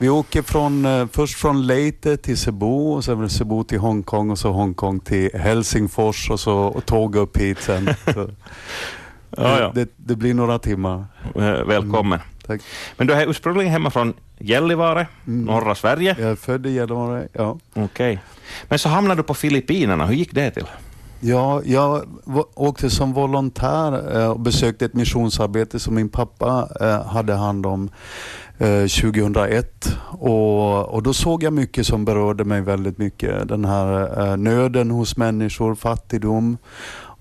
Vi åker från, eh, först från Leyte till Cebu och sen Cebu till Hongkong och så Hongkong till Helsingfors och så och tåg upp hit sen. ja, ja. Det, det, blir några timmar. Eh, välkommen. Mm. Men du är ursprungligen hemma från Gällivare, mm. norra Sverige? Jag är född i Gällivare, ja. Okej. Okay. Men så hamnade du på Filippinerna, hur gick det till? Ja, jag åkte som volontär eh, och besökte ett missionsarbete som min pappa eh, hade hand om eh, 2001 och, och då såg jag mycket som berörde mig väldigt mycket. Den här nöden hos människor, fattigdom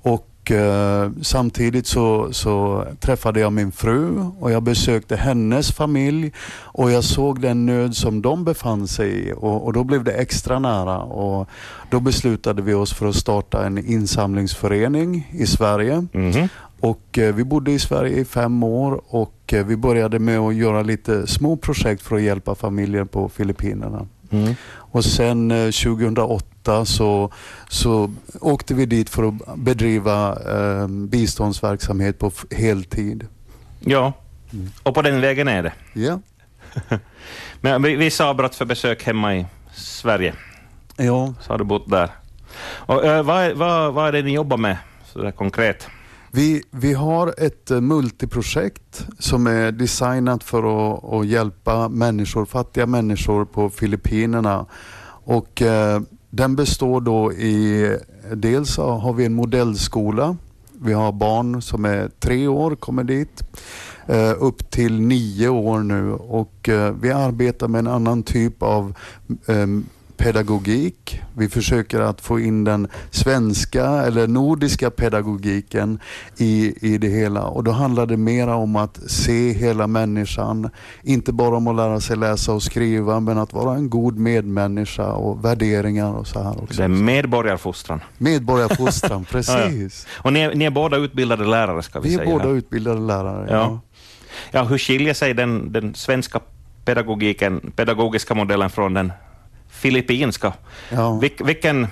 och Eh, samtidigt så, så, träffade jag min fru och jag besökte hennes familj och jag såg den nöd som de befann sig i och, och, då blev det extra nära. Och då beslutade vi oss för att starta en insamlingsförening i Sverige. Mm. Och eh, Vi bodde i Sverige i fem år och eh, vi började med att göra lite små projekt för att hjälpa familjer på Filippinerna. Mm. Och sen 2008 så, så åkte vi dit för att bedriva eh, biståndsverksamhet på heltid. Ja, mm. och på den vägen är det. Ja. Men vissa avbrott för besök hemma i Sverige. Ja. Så har du bott där. Och, äh, vad, vad, vad är det ni jobbar med så där konkret? Vi, vi har ett eh, multiprojekt som är designat för att, att hjälpa människor, fattiga människor på Filippinerna. Och, eh, den består då i, dels har vi en modellskola. Vi har barn som är tre år, kommer dit, eh, upp till nio år nu och eh, vi arbetar med en annan typ av eh, pedagogik. Vi försöker att få in den svenska eller nordiska pedagogiken i, i det hela. Och Då handlar det mer om att se hela människan. Inte bara om att lära sig läsa och skriva, men att vara en god medmänniska och värderingar och så här också. Det är medborgarfostran. Medborgarfostran, precis. ja, ja. Och ni är, ni är, båda utbildade lärare, ska vi, vi säga. Vi är båda utbildade lärare, ja. ja. ja. hur skiljer sig den, den svenska pedagogiken, pedagogiska modellen från den filippinska. Ja. Vil, vilken,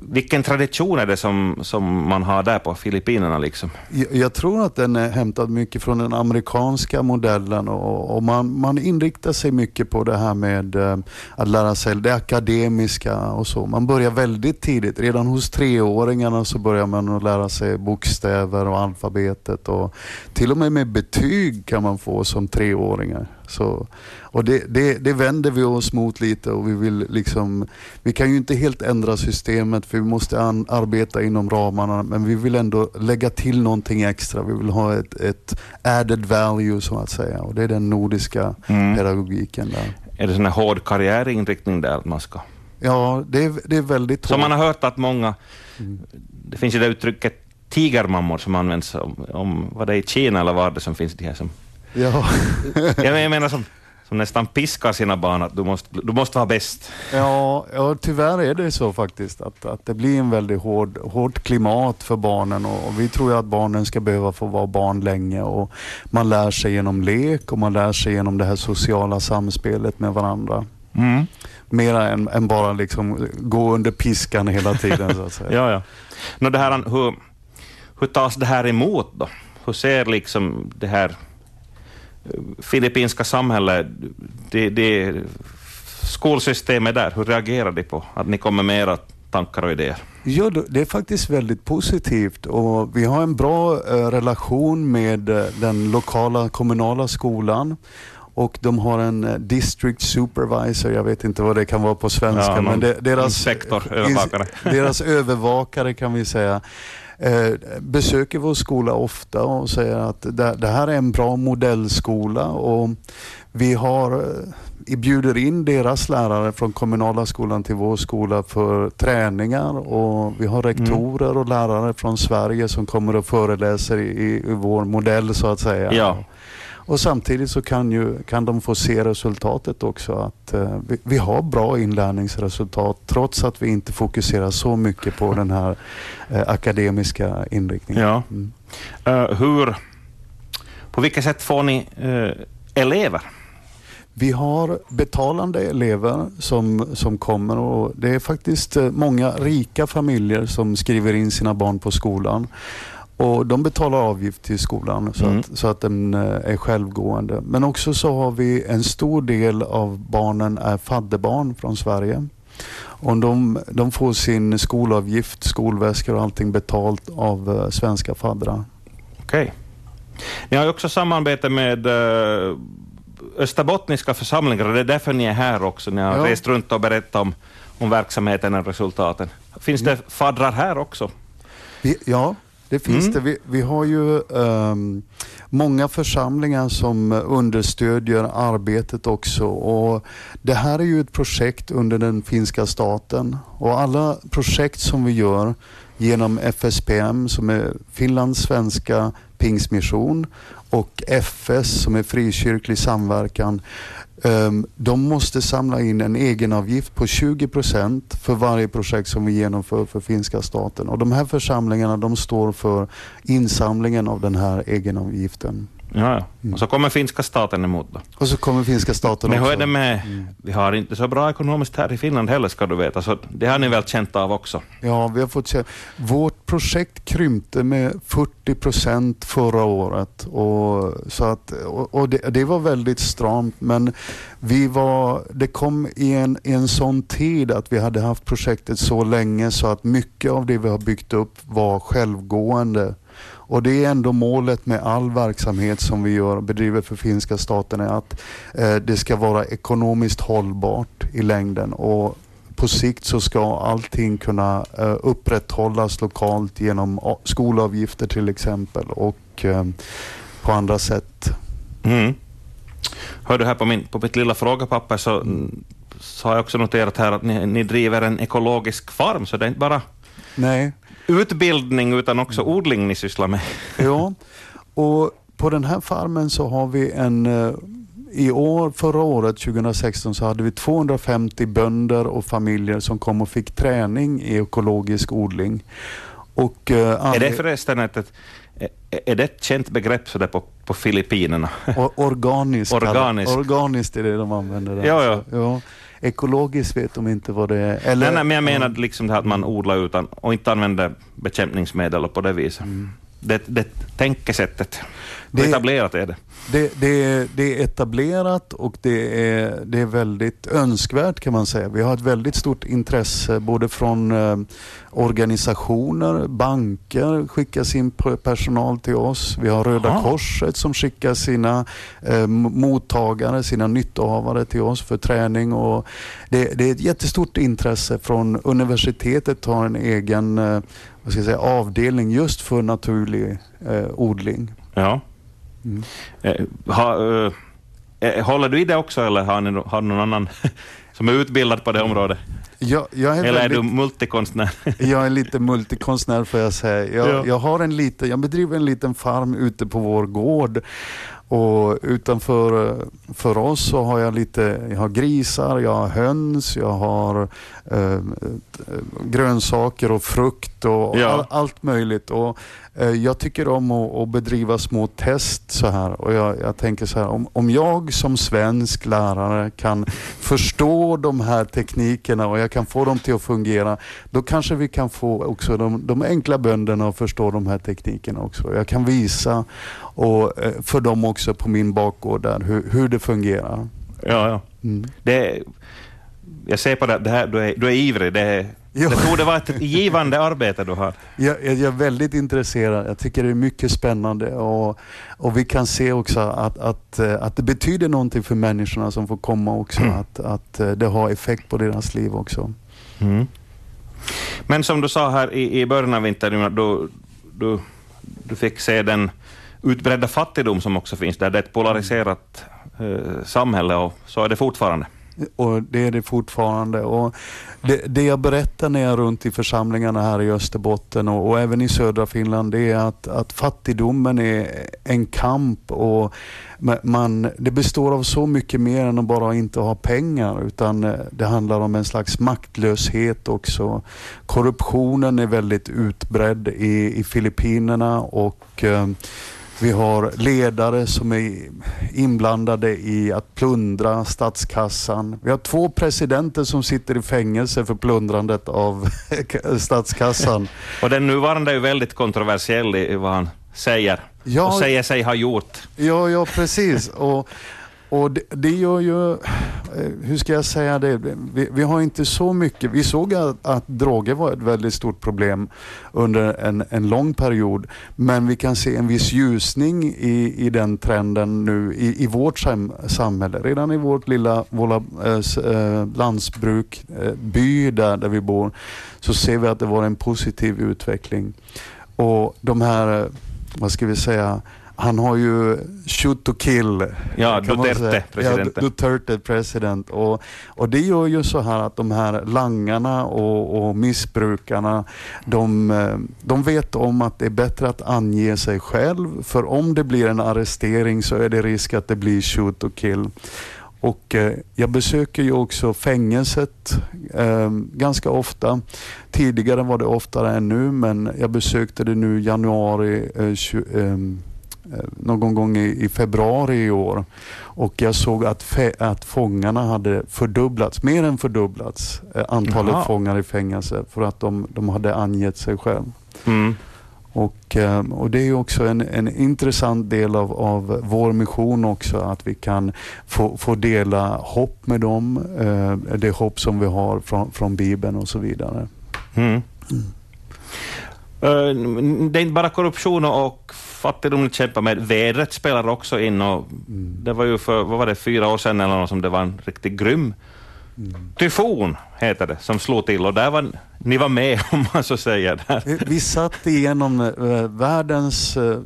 vilken tradition är det som, som man har där på Filippinerna? Liksom? Jag, jag tror att den är hämtad mycket från den amerikanska modellen och, och man, man inriktar sig mycket på det här med eh, att lära sig det akademiska och så. Man börjar väldigt tidigt. Redan hos treåringarna så börjar man att lära sig bokstäver och alfabetet och till och med med betyg kan man få som treåringar. Så, och det, det, det, vänder vi oss mot lite och vi vill liksom, vi kan ju inte helt ändra systemet för vi måste an, arbeta inom ramarna men vi vill ändå lägga till någonting extra. Vi vill ha ett, ett added value så att säga och det är den nordiska mm. pedagogiken där. Är det sån här hård karriärinriktning där att man ska Ja, det är, det är väldigt hårt. Så man har hört att många, mm. det finns ju det uttrycket tigermammor som används om, om vad det är i Kina eller var det som finns de här som Ja. jag menar som, som nästan piskar sina barn att du måste, du måste vara bäst. Ja, ja, tyvärr är det så faktiskt. Att, att det blir en väldigt hård, hårt klimat för barnen och, och vi tror att barnen ska behöva få vara barn länge. Och man lär sig genom lek och man lär sig genom det här sociala samspelet med varandra. Mm. Mera än, än, bara liksom gå under piskan hela tiden. Så att säga. ja, ja. Nå, det här, hur, hur tas det här emot då? Hur ser liksom det här filippinska samhället, det, det, skolsystemet där, hur reagerar de på att ni kommer med era tankar och idéer? Ja, det är faktiskt väldigt positivt och vi har en bra eh, relation med eh, den lokala kommunala skolan och de har en eh, district supervisor, jag vet inte vad det kan vara på svenska, ja, men deras, inspektor, övervakare. deras övervakare kan vi säga eh, besöker vår skola ofta och säger att det, här är en bra modellskola och vi har eh, bjuder in deras lärare från kommunala skolan till vår skola för träningar och vi har rektorer och lärare från Sverige som kommer och föreläser i, i vår modell så att säga. Ja. Och samtidigt så kan, ju, kan de få se resultatet också. Att eh, vi, vi, har bra inlärningsresultat trots att vi inte fokuserar så mycket på den här eh, akademiska inriktningen. Ja. Mm. Uh, hur, på vilket sätt får ni uh, elever? Vi har betalande elever som, som kommer och det är faktiskt eh, många rika familjer som skriver in sina barn på skolan. Och de betalar avgift till skolan så, mm. att, så att den eh, är självgående. Men också så har vi en stor del av barnen är fadderbarn från Sverige. Och de, de får sin skolavgift, skolväskor och allting betalt av uh, svenska faddrar. Okej. Okay. Ni har också samarbete med uh, Österbottniska församlingar det är därför ni är här också. Ni har ja. rest runt och berättat om, om verksamheten och resultaten. Finns det faddrar här också? Ja, det finns mm. det. Vi, vi, har ju um, många församlingar som understödjer arbetet också. Och det här är ju ett projekt under den finska staten och alla projekt som vi gör genom FSPM som är Finlands svenska pingsmission och FS som är frikyrklig samverkan de måste samla in en egenavgift på 20 procent för varje projekt som vi genomför för finska staten. Och de här församlingarna de står för insamlingen av den här egenavgiften. Ja, mm. och så kommer finska staten emot då. Och så kommer finska staten Men också. hur är det med, mm. vi har inte så bra ekonomiskt här i Finland heller ska du veta, så det har ni väl känt av också? Ja, vi har fått se. Vårt projekt krympte med 40 procent förra året och, så att, och, och det, det, var väldigt stramt men vi var, det kom i en, i en sån tid att vi hade haft projektet så länge så att mycket av det vi har byggt upp var självgående. Och det är ändå målet med all verksamhet som vi gör bedriver för finska staten är att eh, det ska vara ekonomiskt hållbart i längden och på sikt så ska allting kunna eh, upprätthållas lokalt genom skolavgifter till exempel och eh, på andra sätt. Mm. Hör du här på, min, på mitt lilla frågepapper så, så har jag också noterat här att ni, ni driver en ekologisk farm, så det är inte bara Nej utbildning utan också mm. odling ni sysslar med. ja, och på den här farmen så har vi en eh, i år, förra året, 2016, så hade vi 250 bönder och familjer som kom och fick träning i ekologisk odling. Och, uh, är det förresten ett, ett, är det ett känt begrepp så där på, på Filippinerna? Organiskt. organiskt. organiskt är det de använder. Där. Ja, ja. ja. Ekologiskt vet de inte vad det är. Eller, nej, nej, men jag menar liksom det här att man odlar utan och inte använder bekämpningsmedel och på det viset. Mm. Det, det tänkesättet. Hur etablerat är det? Det, det, det, är etablerat och det är, det är väldigt önskvärt kan man säga. Vi har ett väldigt stort intresse både från eh, organisationer, banker skickar sin personal till oss. Vi har Röda Aha. Korset som skickar sina eh, mottagare, sina nyttohavare till oss för träning. Och det, det är ett jättestort intresse från universitetet har en egen eh, vad ska jag säga, avdelning just för naturlig eh, odling. Ja. Mm. Ha, eh, eh, håller du i det också eller har, ni, har någon annan som är utbildad på det området? Jag, jag är Eller väldigt, är du multikonstnär? jag är lite multikonstnär får jag säga. Jag, ja. jag, har en liten, jag bedriver en liten farm ute på vår gård och utanför för oss så har jag lite, jag har grisar, jag har höns, jag har eh, grönsaker och frukt och ja. all, allt möjligt. Och, jag tycker om att, att, bedriva små test så här och jag, jag tänker så här, om, om jag som svensk lärare kan förstå de här teknikerna och jag kan få dem till att fungera, då kanske vi kan få också de, de enkla bönderna att förstå de här teknikerna också. Jag kan visa och eh, för dem också på min bakgård där, hur, hur det fungerar. Ja, ja. Mm. Det, jag ser på det, det här, du är, du är ivrig. Det, ja. det borde vara ett givande arbete du har. Jag, jag, är väldigt intresserad. Jag tycker det är mycket spännande och, och vi kan se också att, att, eh, att det betyder någonting för människorna som får komma också. Mm. Att, att eh, det har effekt på deras liv också. Mm. Men som du sa här i, i början av intervjun, du, du, du fick se den utbredda fattigdom som också finns där. Det är ett polariserat eh, samhälle och så är det fortfarande. Och det är det fortfarande. Och det, det jag berättar när jag är runt i församlingarna här i Österbotten och, och, även i södra Finland, det är att, att fattigdomen är en kamp och man, det består av så mycket mer än att bara inte ha pengar utan eh, det handlar om en slags maktlöshet också. Korruptionen är väldigt utbredd i, i Filippinerna och eh, vi har ledare som är inblandade i att plundra statskassan. Vi har två presidenter som sitter i fängelse för plundrandet av statskassan. Och den nuvarande är ju väldigt kontroversiell i vad han säger ja, och säger sig ha gjort. Ja, ja precis. Och och det, det gör ju, Eh, hur ska jag säga det, vi, vi har inte så mycket, vi såg att, att, droger var ett väldigt stort problem under en, en lång period, men vi kan se en viss ljusning i, i den trenden nu i, i vårt sam, samhälle. Redan i vårt lilla våra, äh, landsbruk, äh, by där, där vi bor, så ser vi att det var en positiv utveckling. Och de här, vad ska vi säga, han har ju shoot to kill. Ja, Duterte president. Ja, Duterte president. Och, och det gör ju så här att de här langarna och, och missbrukarna, de, de vet om att det är bättre att ange sig själv. För om det blir en arrestering så är det risk att det blir shoot to kill. Och eh, jag besöker ju också fängelset eh, ganska ofta. Tidigare var det oftare än nu, men jag besökte det nu januari eh, 20, Eh, någon gång i, februari i år och jag såg att, fe, att fångarna hade fördubblats, mer än fördubblats, eh, antalet Jaha. fångar i fängelse för att de, de hade angett sig själv. Mm. Och, eh, och Det är också en, en intressant del av, av vår mission också, att vi kan få, få dela hopp med dem, det hopp som vi har från, från Bibeln och så vidare. Mm. Mm. Det är inte bara korruption och fattigdom att kämpa med. Vädret spelar också in. Och mm. Det var ju för vad var det, fyra år sedan eller något som det var en riktigt grym mm. tyfon, heter det, som slog till. Och där var ni var med, om man så säger. Där. Vi satt igenom äh, världens äh,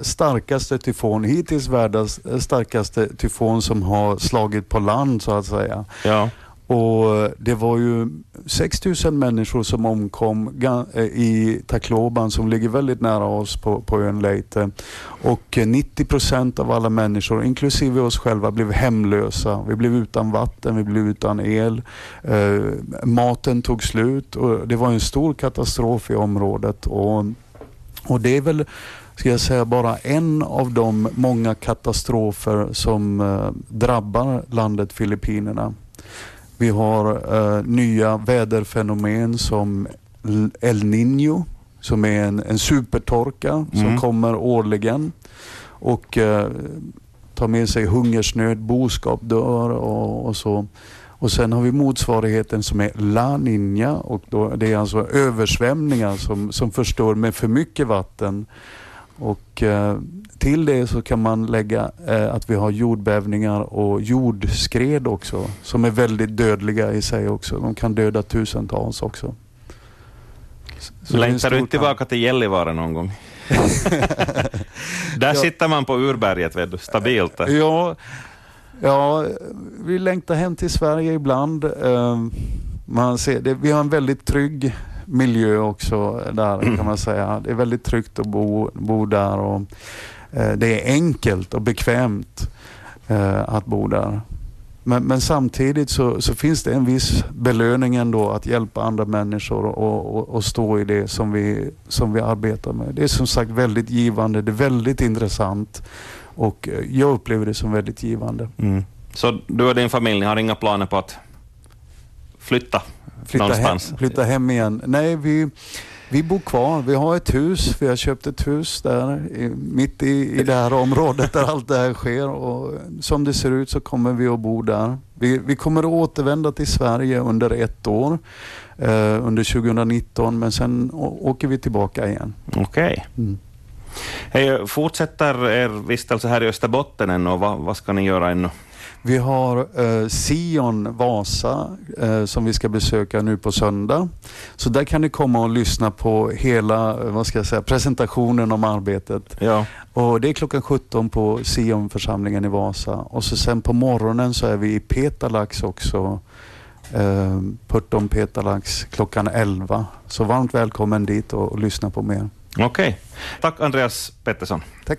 starkaste tyfon, hittills världens starkaste tyfon som har slagit på land, så att säga. Ja. Och Det var ju 6 000 människor som omkom eh, i Tacloban som ligger väldigt nära oss på, på ön Leyte. Och eh, 90 procent av alla människor, inklusive oss själva, blev hemlösa. Vi blev utan vatten, vi blev utan el. Eh, maten tog slut och det var en stor katastrof i området. Och, och det är väl ska jag säga, bara en av de många katastrofer som eh, drabbar landet Filippinerna. Vi har uh, nya väderfenomen som El Niño som är en, en supertorka mm. som kommer årligen och uh, tar med sig hungersnöd, boskap dör och, och, så. Och Sen har vi motsvarigheten som är La Niña och då, det är alltså översvämningar som, som förstör med för mycket vatten. Och uh, till det så kan man lägga eh, att vi har jordbävningar och jordskred också som är väldigt dödliga i sig också. De kan döda tusentals också. Så Längtar du inte tillbaka till Gällivare någon gång? Där ja. sitter man på urberget, vet du, stabilt. Ja, ja, vi längtar hem till Sverige ibland. Eh, man ser det, vi har en väldigt trygg miljö också där kan man säga. Det är väldigt tryggt att bo, bo där. Och, Eh, det är enkelt och bekvämt eh, att bo där. Men, men, samtidigt så, så, finns det en viss belöning ändå att hjälpa andra människor och, och, och, stå i det som vi, som vi arbetar med. Det är som sagt väldigt givande, det är väldigt intressant och eh, jag upplever det som väldigt givande. Mm. Så du och din familj har inga planer på att flytta, flytta någonstans? Hem, flytta hem igen? Nej, vi, vi bor kvar. Vi har ett hus. Vi har köpt ett hus där mitt i, i det här området där allt det här sker. Och som det ser ut så kommer vi att bo där. Vi, vi kommer att återvända till Sverige under ett år. Eh, under 2019 men sen åker vi tillbaka igen. Okej. Okay. Mm. Fortsätter er vistelse här i Österbotten än och vad, vad ska ni göra ännu? Vi har eh, Sion Vasa eh, som vi ska besöka nu på söndag. Så där kan ni komma och lyssna på hela vad ska jag säga, presentationen om arbetet. Ja. Och Det är klockan 17 på Sionförsamlingen i Vasa. Och så sen på morgonen så är vi i Petalax också. Eh, Purton Petalax klockan 11. Så varmt välkommen dit och, och lyssna på mer. Okej. Okay. Tack Andreas Pettersson. Tack.